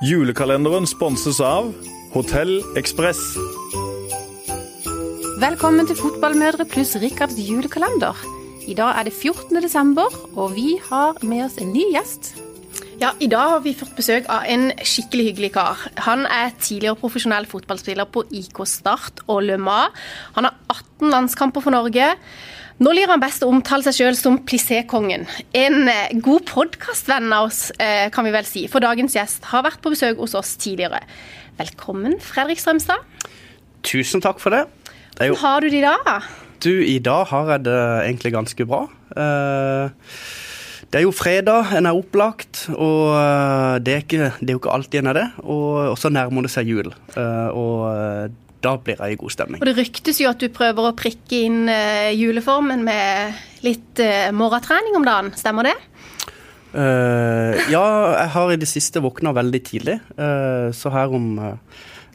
Julekalenderen sponses av Hotell Ekspress. Velkommen til Fotballmødre pluss Rikards julekalender. I dag er det 14. desember, og vi har med oss en ny gjest. Ja, I dag har vi fått besøk av en skikkelig hyggelig kar. Han er tidligere profesjonell fotballspiller på IK Start og Le Mans. Han har 18 landskamper for Norge. Nå lir han best å omtale seg sjøl som plissé-kongen. En eh, god podkastvenn av oss, eh, kan vi vel si, for dagens gjest har vært på besøk hos oss tidligere. Velkommen, Fredrik Strømstad. Tusen takk for det. det. Hvordan har du det i dag? Du, i dag har jeg det egentlig ganske bra. Uh, det er jo fredag, en er opplagt, og eh, det er, ikke, det er jo ikke alltid en er det. Og så nærmer det seg jul, eh, og eh, da blir jeg i god stemning. Og Det ryktes jo at du prøver å prikke inn juleformen med litt morgentrening om dagen, stemmer det? Uh, ja, jeg har i det siste våkna veldig tidlig. Uh, så her om, uh,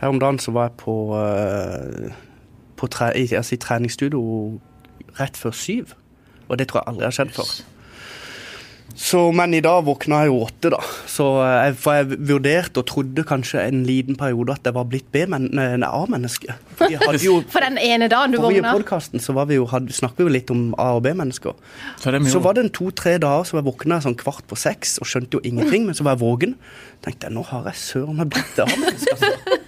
her om, dagen så var jeg på, på tre, altså i treningsstudio rett før syv. Og det tror jeg aldri har skjedd før. Så, men i dag våkna jeg jo åtte, da. Så jeg, for jeg vurderte og trodde kanskje en liten periode at jeg var blitt A-menneske. For den ene dagen du våkna? I podkasten så var vi jo, hadde, snakket vi jo litt om A- og B-mennesker. Så, så, var det en to-tre dager så jeg våkna sånn kvart på seks og skjønte jo ingenting, men så var jeg våken. tenkte jeg, nå har jeg søren meg blitt A-menneske. Altså.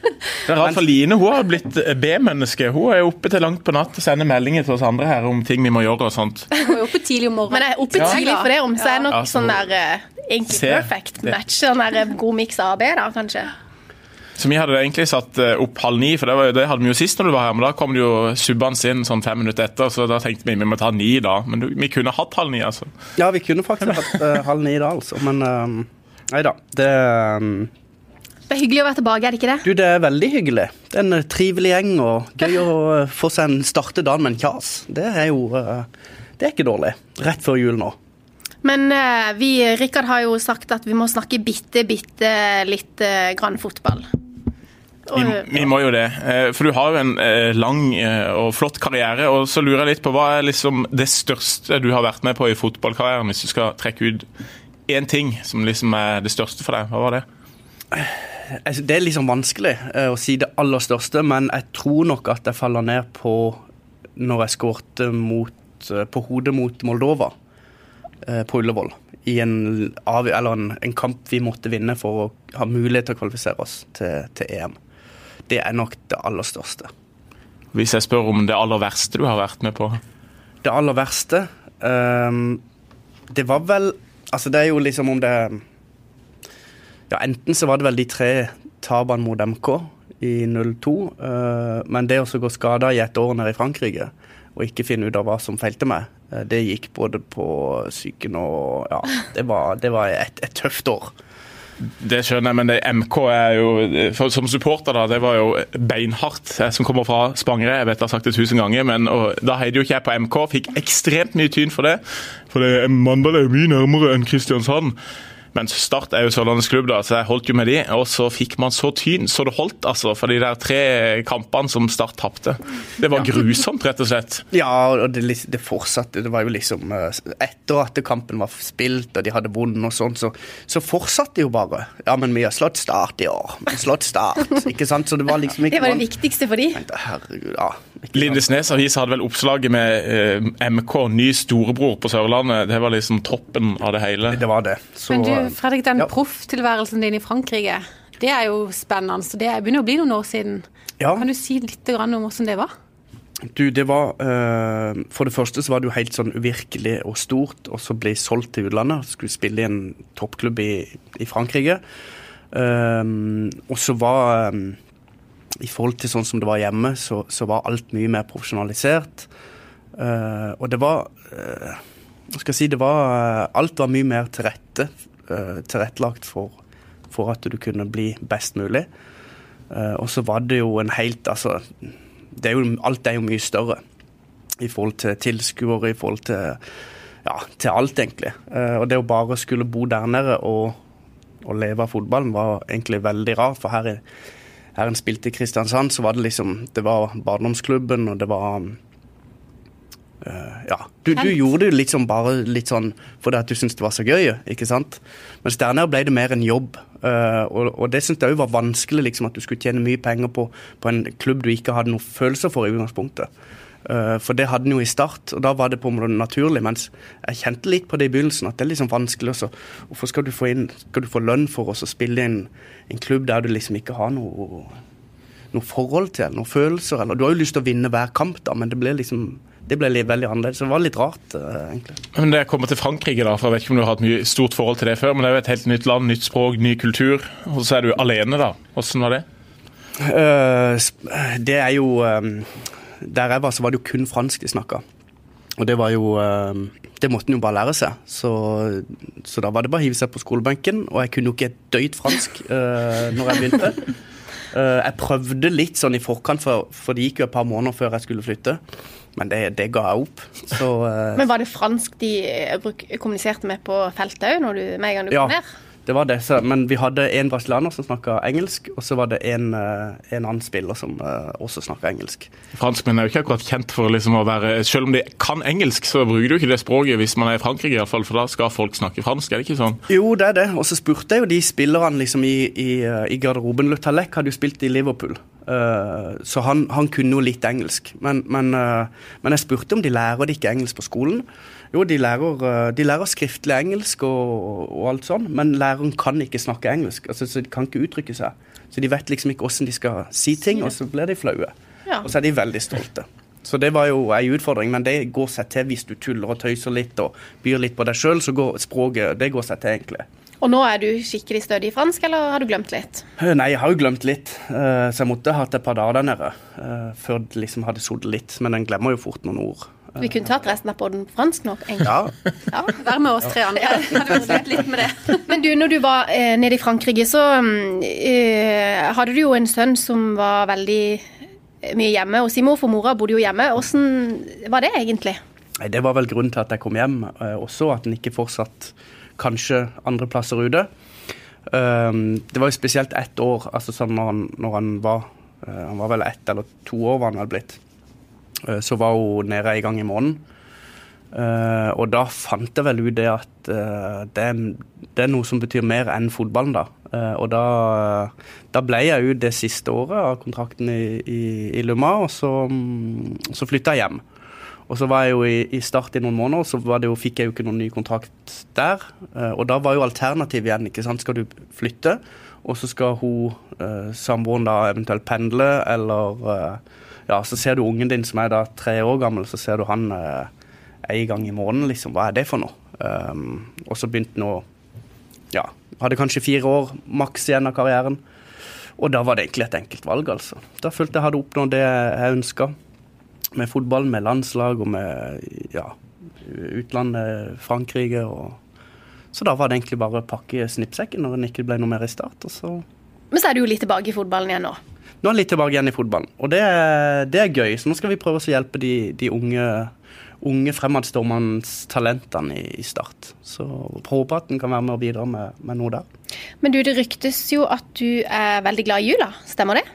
Det er rart, for Line hun har blitt B-menneske. Hun er oppe til langt på natt og sender meldinger til oss andre her om ting vi må gjøre og sånt. Hun er oppe tidlig om morgenen. Men jeg er oppe tidlig for det om, så er nok ja, sånn der uh, egentlig Se, perfect match. Sånn der eh, god miks av B, da, kanskje. Så Vi hadde egentlig satt eh, opp halv ni, for det, var, det hadde vi jo sist når du var her. Men da kom det jo subbende inn sånn fem minutter etter, så da tenkte vi vi må ta ni da. Men du, vi kunne hatt halv ni, altså. Ja, vi kunne faktisk hatt uh, halv ni da, altså. Men uh, nei da. Det um det er hyggelig å være tilbake, er det ikke det? Du, Det er veldig hyggelig. Det er en trivelig gjeng og gøy å eh, få seg en starte dagen med en kjas. Det er jo eh, Det er ikke dårlig. Rett før jul nå. Men vi, Rikard har jo sagt at vi må snakke bitte, bitte litt grann fotball. Vi, vi, må jo det. For du har jo en lang og flott karriere. og Så lurer jeg litt på hva er liksom det største du har vært med på i fotballkarrieren, hvis du skal trekke ut én ting som liksom er det største for deg? Hva var det? Altså, det er liksom vanskelig uh, å si det aller største, men jeg tror nok at jeg faller ned på når jeg skåret uh, på hodet mot Moldova uh, på Ullevål. I en, en, en, kamp vi måtte vinne for å ha mulighet til å kvalifisere oss til, til EM. Det er nok det aller største. Hvis jeg spør om det aller verste du har vært med på? Det aller verste um, Det var vel Altså, det er jo liksom om det ja, enten så var det vel de tre tapene mot MK i 02, uh, eh, men det å gå skada i et år nede i Frankrike og ikke finne ut av hva som feilte meg, uh, det gikk både på psyken og Ja, det var, det var et, et, tøft år. Det skjønner jeg, men det MK er jo for, Som supporter, da, det var jo beinhardt. Jeg som kommer fra Spangere, jeg vet jeg har sagt det tusen ganger, men og, da heide jo ikke jeg på MK. Fikk ekstremt mye tyn for det. For det, Mandal er mye nærmere enn Kristiansand. Men Start er jo Sørlandets klubb, da, så jeg holdt jo med de. Og så fikk man så tyn så det holdt, altså. For de der tre kampene som Start tapte. Det var grusomt, rett og slett. Ja, og det, det, fortsatte. Det var jo liksom eh, Etter at kampen var spilt og de hadde vunnet og sånn, så, så fortsatte jo bare. Ja, men vi har slått Start i år. Slått Start. Ikke sant? Så det var liksom ikke Det var det viktigste for de. Herregud, ja. Lindesnes avis hadde vel oppslaget med eh, MK, ny storebror på Sørlandet. Det var liksom toppen av det hele. Det var det. Så, Men du, Fredrik, den ja. profftilværelsen din i Frankrike, det er jo spennende. Så det begynner å bli noen år siden. Ja. Kan du si litt om hvordan det var? Du, det var uh, For det første så var det jo helt sånn uvirkelig og stort og så ble jeg solgt til utlandet. Skulle spille i en toppklubb i, i Frankrike. Um, og så var um, I forhold til sånn som det var hjemme, så, så var alt mye mer profesjonalisert. Uh, og det var uh, skal jeg si, det var, Alt var mye mer til rette, tilrettelagt for, for, at du kunne bli best mulig. Uh, og så var det jo en helt Altså, er jo, alt er jo mye større i forhold til tilskuere, i forhold til ja, til alt, egentlig. Uh, og det å bare skulle bo der nede og, og leve av fotballen var egentlig veldig rart. For her, her en spilte i Kristiansand, så var det liksom Det var barndomsklubben, og det var ja. Du, du, gjorde det liksom bare litt sånn fordi at du syntes det var så gøy, ikke sant. Mens der nede ble det mer en jobb. Uh, og, og, det syntes jeg òg var vanskelig, liksom, at du skulle tjene mye penger på, på, en klubb du ikke hadde noen følelser for i utgangspunktet. Uh, for det hadde den jo i start, og da var det på en måte naturlig. Mens jeg kjente litt på det i begynnelsen, at det er liksom vanskelig. Også. Hvorfor skal du få, inn, skal du få lønn for å spille i en, en klubb der du liksom ikke har noe noe forhold til, noen følelser. Eller, du har jo lyst til å vinne hver kamp, da, men det ble liksom det ble litt, veldig annerledes. Det var litt rart, uh, egentlig. Men Det kommer til Frankrike, da, for jeg vet ikke om du har hatt mye stort forhold til det før, men det er jo et helt nytt land, nytt språk, ny kultur. Og så er du alene, da. Hvordan var det? Uh, det er jo um, Der jeg var, så var det jo kun fransk de snakka. Og det var jo um, Det måtte en jo bare lære seg. Så, så, da var det bare å hive seg på skolebenken. Og jeg kunne jo ikke et døyt fransk uh, når jeg begynte. Uh, jeg prøvde litt sånn i forkant, for, for, det gikk jo et par måneder før jeg skulle flytte. Men det, det ga jeg opp. Så, uh, Men var det fransk de kommuniserte med på feltet òg, med en gang du kom ja. ned? Det var det. Men vi hadde en brasilianer som snakka engelsk, og så var det en, eh, en annen spiller som uh, også snakka engelsk. Franskmenn er jo ikke akkurat kjent for liksom å være Selv om de kan engelsk, så bruker du ikke det språket hvis man er i Frankrike, i hvert fall, for da skal folk snakke fransk, er det ikke sånn? Jo, det er det. Og så spurte jeg jo de spillerne liksom i, i, eh, i garderoben. Lutalek hadde jo spilt i Liverpool. Uh, så han, han, kunne jo litt engelsk. Men, men, uh, men jeg spurte om de lærer det ikke engelsk på skolen. Jo, de lærer, eh, de lærer skriftlig engelsk og, og, alt sånn, men læreren kan ikke snakke engelsk. Altså, så De kan ikke uttrykke seg. Så de vet liksom ikke hvordan de skal si ting, og så blir de flaue. Ja. Og så er de veldig stolte. Så det var jo ei utfordring, men det går seg til hvis du tuller og tøyser litt og byr litt på deg sjøl, så går språket Det går seg til, egentlig. Og nå er du skikkelig stødig i fransk, eller har du glemt litt? Eh, nei, jeg har jo glemt litt. Eh, så jeg måtte hatt et par dager der nede før det liksom hadde sittet litt. Men en glemmer jo fort noen ord. Vi kunne tatt resten av podden fransk nok. Ja. ja. Vær med oss tre andre. Ja. litt med det. Men du, når du var eh, nede i Frankrike, så eh, hadde du jo en sønn som var veldig eh, mye hjemme hos sin mor, for mora bodde jo hjemme. Hvordan var det egentlig? Nei, Det var vel grunnen til at jeg kom hjem eh, også, at en ikke fortsatt kanskje andre plasser ute. Um, det var jo spesielt ett år, altså sånn når han, når han var uh, Han var vel ett eller to år var han vel blitt. Eh, så var hun nede en gang i måneden. Uh, og da fant jeg vel ut det at uh, det, det, er noe som betyr mer enn fotballen, da. Uh, og da, da, ble jeg ut det siste året av kontrakten i, i, i Luma, og så, um, så flytta jeg hjem. Og så var jeg jo i, i start i noen måneder, så jo, fikk jeg jo ikke noen ny kontrakt der. og da var jo alternativet igjen, ikke sant. Skal du flytte, og så skal hun, samboeren da eventuelt pendle, eller ja, så ser du ungen din som er da tre år gammel, så ser du han eh, en gang i måneden, liksom. Hva er det for noe? Um, og så begynte han å Ja, hadde kanskje fire år maks igjen av karrieren. Og da var det egentlig et enkelt valg, altså. Da følte jeg hadde oppnådd det jeg ønska. Med fotball, med landslag og med ja, utlandet, Frankrike og Så da var det egentlig bare å pakke snippsekken når det ikke ble noe mer i start. Så Men så er du jo litt tilbake i fotballen igjen nå? nå er jeg litt tilbake igjen i fotballen. Og det, det, er gøy. Så nå skal vi prøve å hjelpe de, de unge, unge talentene i, i, Start. Så håper at en kan være med og bidra med, med, noe der. Men du, det ryktes jo at du er veldig glad i jula, stemmer det?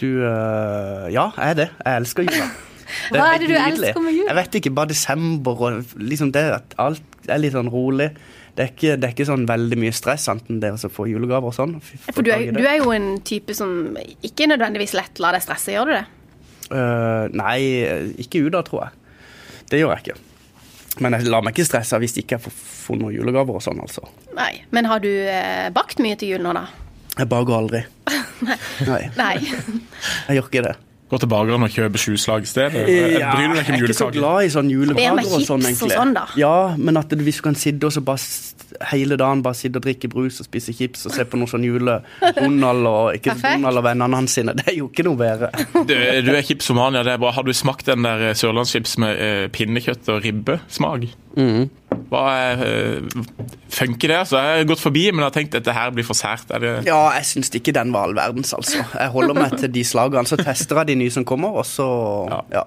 Du, øh, ja, jeg er det. Jeg elsker jula. Hva er det du elsker med jul? Jeg vet ikke, bare desember og liksom det at alt er litt sånn rolig det er, ikke, det er ikke sånn veldig mye stress, enten det å få julegaver og sånn. For du er, du er, jo en type som ikke nødvendigvis lett lar deg stresse, gjør du det? Uh, nei, ikke ut da, tror jeg. Det gjør jeg ikke. Men jeg lar meg ikke stresse hvis ikke jeg får funnet julegaver og sånn, altså. Nei, Men har du eh, bakt mye til jul nå, da? Jeg baker aldri. nei. Nei. nei. jeg gjør ikke det. Gå til bageren og kjøpe sjuslag i stedet? Ja, jeg er ikke så glad i sånn julekaker og sånn, egentlig. Og sånn, da. Ja, men at hvis du kan sitte og så bare hele dagen bare sitte og drikke brus og spise chips og se på noe sånn jule Donald og ikke Donald og vennene hans sine, det er jo ikke noe bedre. Du, du er chipsomania, det er bra. Har du smakt den der sørlandschips med eh, pinnekjøtt og ribbesmak? Mm. Hva er, uh, funker det? altså? Jeg har gått forbi, men jeg har tenkt at dette her blir for sært. Ja, jeg syns ikke den var all verdens, altså. Jeg holder meg til de slagene. Så tester jeg de nye som kommer, og så ja. ja.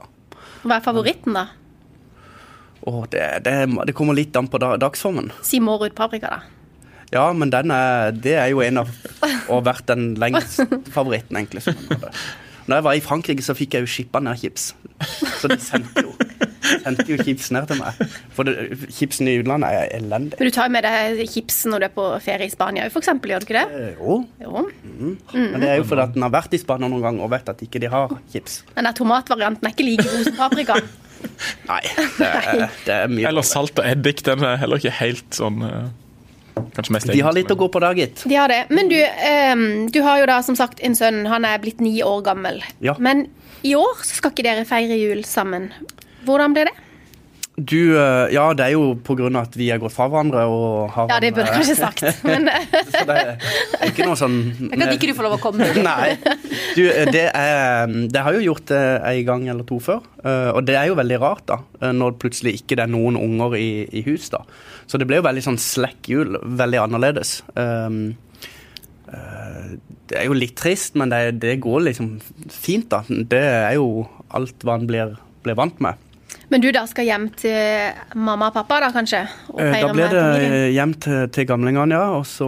Hva er favoritten, da? Oh, det, det, det, kommer litt an på dagsformen. Si Mårud paprika, da. Ja, men den er, det er jo en av Og vært den lengste favoritten, egentlig. Når jeg var i Frankrike, så fikk jeg jo skippa ned chips. Så de sendte jo sendte jo chipsen her til meg. For det, chipsen i utlandet er elendig. Men du tar jo med deg chipsen når du er på ferie i Spania f.eks., gjør du ikke det? Eh, jo. Jo. Mm. Men det er jo fordi at en har vært i Spania noen gang og vet at ikke de har chips. Den der tomatvarianten er ikke like god som paprika. Nei, det er, det er mye Eller salt og eddik. Den er heller ikke helt sånn Kanskje mest De har litt å gå på da, gitt. De har det. Men du, um, du har jo da som sagt en sønn. Han er blitt ni år gammel. Ja. Men i år så skal ikke dere feire jul sammen. Hvordan ble det? Du, eh, ja, det er jo av at vi har gått fra hverandre og har Ja, det burde jeg kanskje sagt, men Så det er ikke noe sånn Jeg kan ikke du få lov å komme. Nei. Du, det, er, det har jo gjort det en gang eller to før. eh, Og det er jo veldig rart, da. eh, Når plutselig ikke det er noen unger i, i hus, da. Så det ble jo veldig sånn slack jul. Veldig annerledes. Um, eh, Det er jo litt trist, men det, det går liksom fint, da. Det er jo alt hva en blir, blir vant med. Men du da skal hjem til mamma og pappa, da kanskje? Og Eh, Da blir det familien? hjem til, til gamlingene, ja. Og så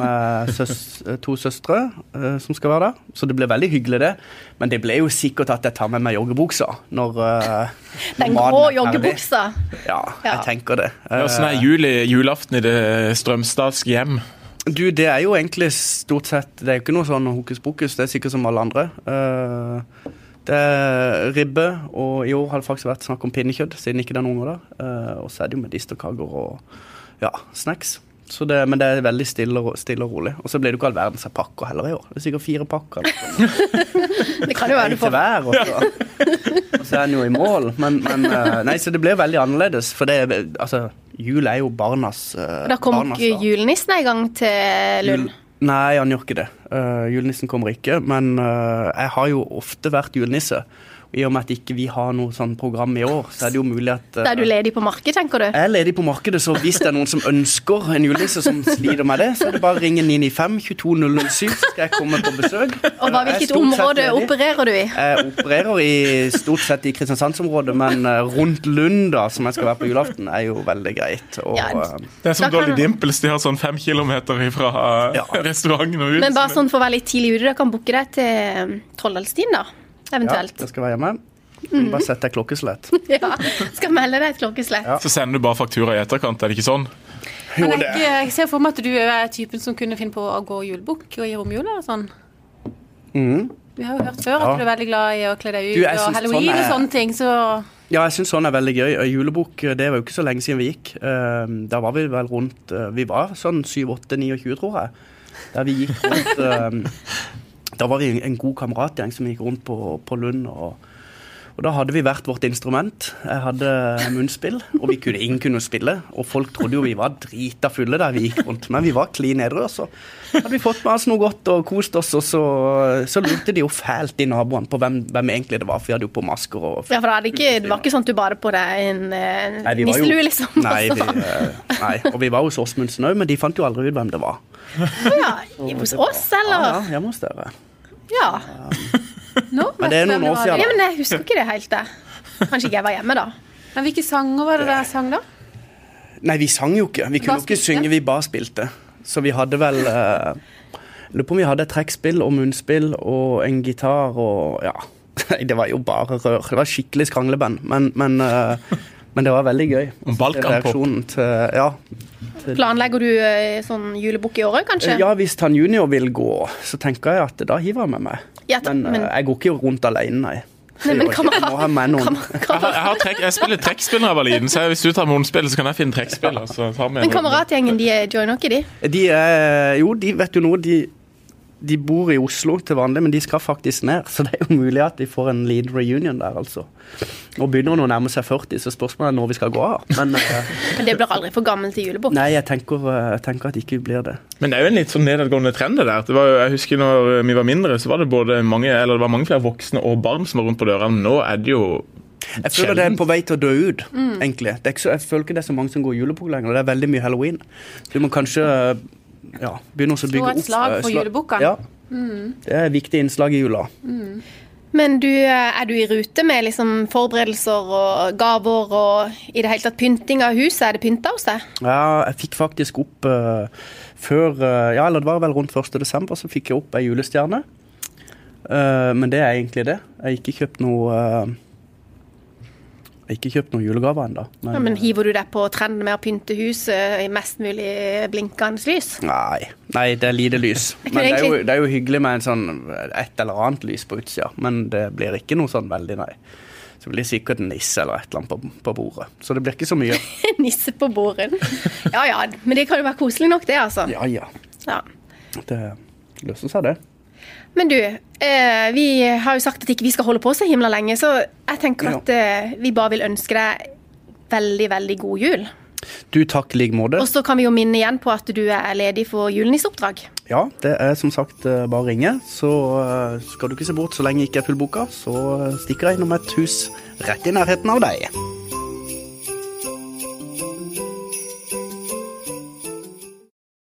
med søs, to søstre uh, som skal være der. Så det blir veldig hyggelig, det. Men det ble jo sikkert at jeg tar med meg joggebuksa når uh, Den grå joggebuksa. Ja, Ja. jeg tenker det. Åssen er juli, julaften i det strømstadske hjem? Du, det er jo egentlig stort sett Det er jo ikke noe sånn hokus pokus, det er sikkert som alle andre. Eh, det er ribbe, og i år har det faktisk vært snakk om pinnekjøtt, siden ikke det er noen unger der. Uh, og så er det jo medisterkaker og ja, snacks. Så det, men det er veldig stille og, stille og rolig. Og så blir det jo ikke all verdens av pakker heller i år. Det er sikkert fire pakker. Det kan jo være du får hver, og så, og så er en jo i mål. Men, men eh, Nei, så det blir veldig annerledes. For det altså, jul er jo barnas uh, Da kom ikke julenissen en gang til Lund. Nei, han gjør ikke det. Uh, julenissen kommer ikke. Men uh, jeg har jo ofte vært julenisse. Og I og med at ikke vi har noe sånn program i år, så er det jo mulig at uh, Da er du ledig på markedet, tenker du? jeg er ledig på markedet, så hvis det er noen som ønsker en julenisse som sliter med det, så er det bare å ringe 995 22007, så skal jeg komme på besøk. Og hva, Hvilket område opererer du i? Jeg opererer i stort sett i Kristiansandsområdet, men eh, rundt Lund, da, som jeg skal være på julaften, er jo veldig greit. Og, Ja, eh, Det er som Da kan- Dolly Dimples. De har sånn fem kilometer fra Ja. restauranten og ut. Men bare sånn for å være litt tidlig ute, dere kan booke deg til Trolldalstien, Trollhallstien, da? ja, Eventuelt. jeg skal være hjemme. Bare sett deg klokkeslett. Ja. Skal melde deg et klokkeslett. Ja. Så sender du bare faktura i etterkant, er det ikke sånn? Men jeg, jeg ser for meg at du er typen som kunne finne på å gå julebukk og i romjula og sånn. Mm. Vi har jo hørt før at du er veldig glad i å kle deg ut Du, og halloween sånn er- og sånne ting, så Ja, jeg syns sånn er veldig gøy. Og Julebukk det var jo ikke så lenge siden vi gikk. Eh, Da var vi vel rundt eh, Vi var sånn 7-8-29, tror jeg. Der vi gikk rundt eh, Da var vi en- god kameratgjeng som gikk rundt på, på Lund. Og, og da hadde vi hvert vårt instrument. Jeg hadde munnspill, og vi kunne, ingen kunne spille. Og folk trodde jo vi var drita fulle der vi gikk rundt, men vi var klin edru. Så hadde vi fått med oss noe godt og kost oss, og så, så lurte de jo fælt, de naboene, på hvem, hvem egentlig det var. For vi hadde jo på masker og Ja, for det, ikke, det var ikke sånn at du bare på deg en Nei, jo- nisselue, liksom? Nei, vi, eh, nei, og vi var hos Åsmundsen òg, men de fant jo aldri ut hvem det var. Ja, hos oss, eller? ja, hjemme hos dere. Ja. Nå Men det er noen år siden, ja. Men jeg husker ikke det helt, det. Kanskje ikke jeg var hjemme, da. Men hvilke sanger var det dere sang da? Nei, vi sang jo ikke. Vi kunne jo ikke synge, vi bare spilte. Så vi hadde vel eh, Lurer på om vi hadde et trekkspill og munnspill og en gitar og ja. Det var jo bare rør. Det var skikkelig skrangleband, men, men, eh, men det var veldig gøy. Balkanpop. Til Ja. Planlegger du eh, sånn julebukk i året, kanskje? Ja, hvis han junior vil gå, så tenker jeg at da hiver jeg med meg. Ja, Men, eh, men- jeg går ikke rundt alene, nei. Nei, men ha med noen. Jeg, spiller trekkspill når jeg var liten, så hvis du tar munnspill, så kan jeg finne trekkspill. Men en- kameratgjengen, de er joiner ikke, de? De er Jo, de vet du noe, de, de bor i Oslo til vanlig, men de skal faktisk ned. Så det er jo mulig at de får en lead reunion der, altså. Og begynner hun å nærme seg 40, så spørsmålet er når vi skal gå av. Men uh, Men det blir aldri for gammel til julebukk. nei, jeg tenker, eh, jeg tenker at det ikke blir det. Men det er jo en litt sånn nedadgående trend det der. Det var jeg husker når vi var mindre, så var det både mange, eller det var mange flere voksne og barn som var rundt på døra. Nå er det jo Jeg føler det er på vei til å dø ut, egentlig. Det er ikke så, jeg føler ikke det er så mange som går julebukk lenger. Det er veldig mye halloween. Du må kanskje ja, begynne å bygge Slå et slag eh, for julebukkene. Ja. Det er et viktig innslag i jula. Men du, eh, er du i rute med liksom forberedelser og gaver og i det hele tatt pynting av huset? Er det pynta hos deg? Ja, jeg fikk faktisk opp uh, før uh, Ja, eller det var vel rundt 1. desember, så fikk jeg opp ei julestjerne. Uh, men det er egentlig det. Jeg har ikke kjøpt noe Ikke kjøpt noen julegaver ennå. Men, ja, men hiver du deg på trenden med å pynte huset i mest mulig blinkende lys? Nei, nei det er lite lys. Men det er, jo, det er, jo, hyggelig med en sånn, et eller annet lys på utsida. Men det blir ikke noe sånn veldig, nei. Så blir det sikkert en nisse eller et eller annet på, på bordet. Så det blir ikke så mye. nisse på bordet. Ja ja, men det kan jo være koselig nok, det, altså. Ja ja. ja. Det løser seg, det. Men du, eh, vi har jo sagt at ikke vi skal holde på så himla lenge, så jeg tenker at eh, vi bare vil ønske deg veldig, veldig god jul. Du, takk i like måte. Og så kan vi jo minne igjen på at du er ledig for julenisseoppdrag. Ja, det er som sagt eh, bare å ringe. Så skal du ikke se bort så lenge jeg ikke er fullboka, så stikker jeg innom et hus rett i nærheten av deg.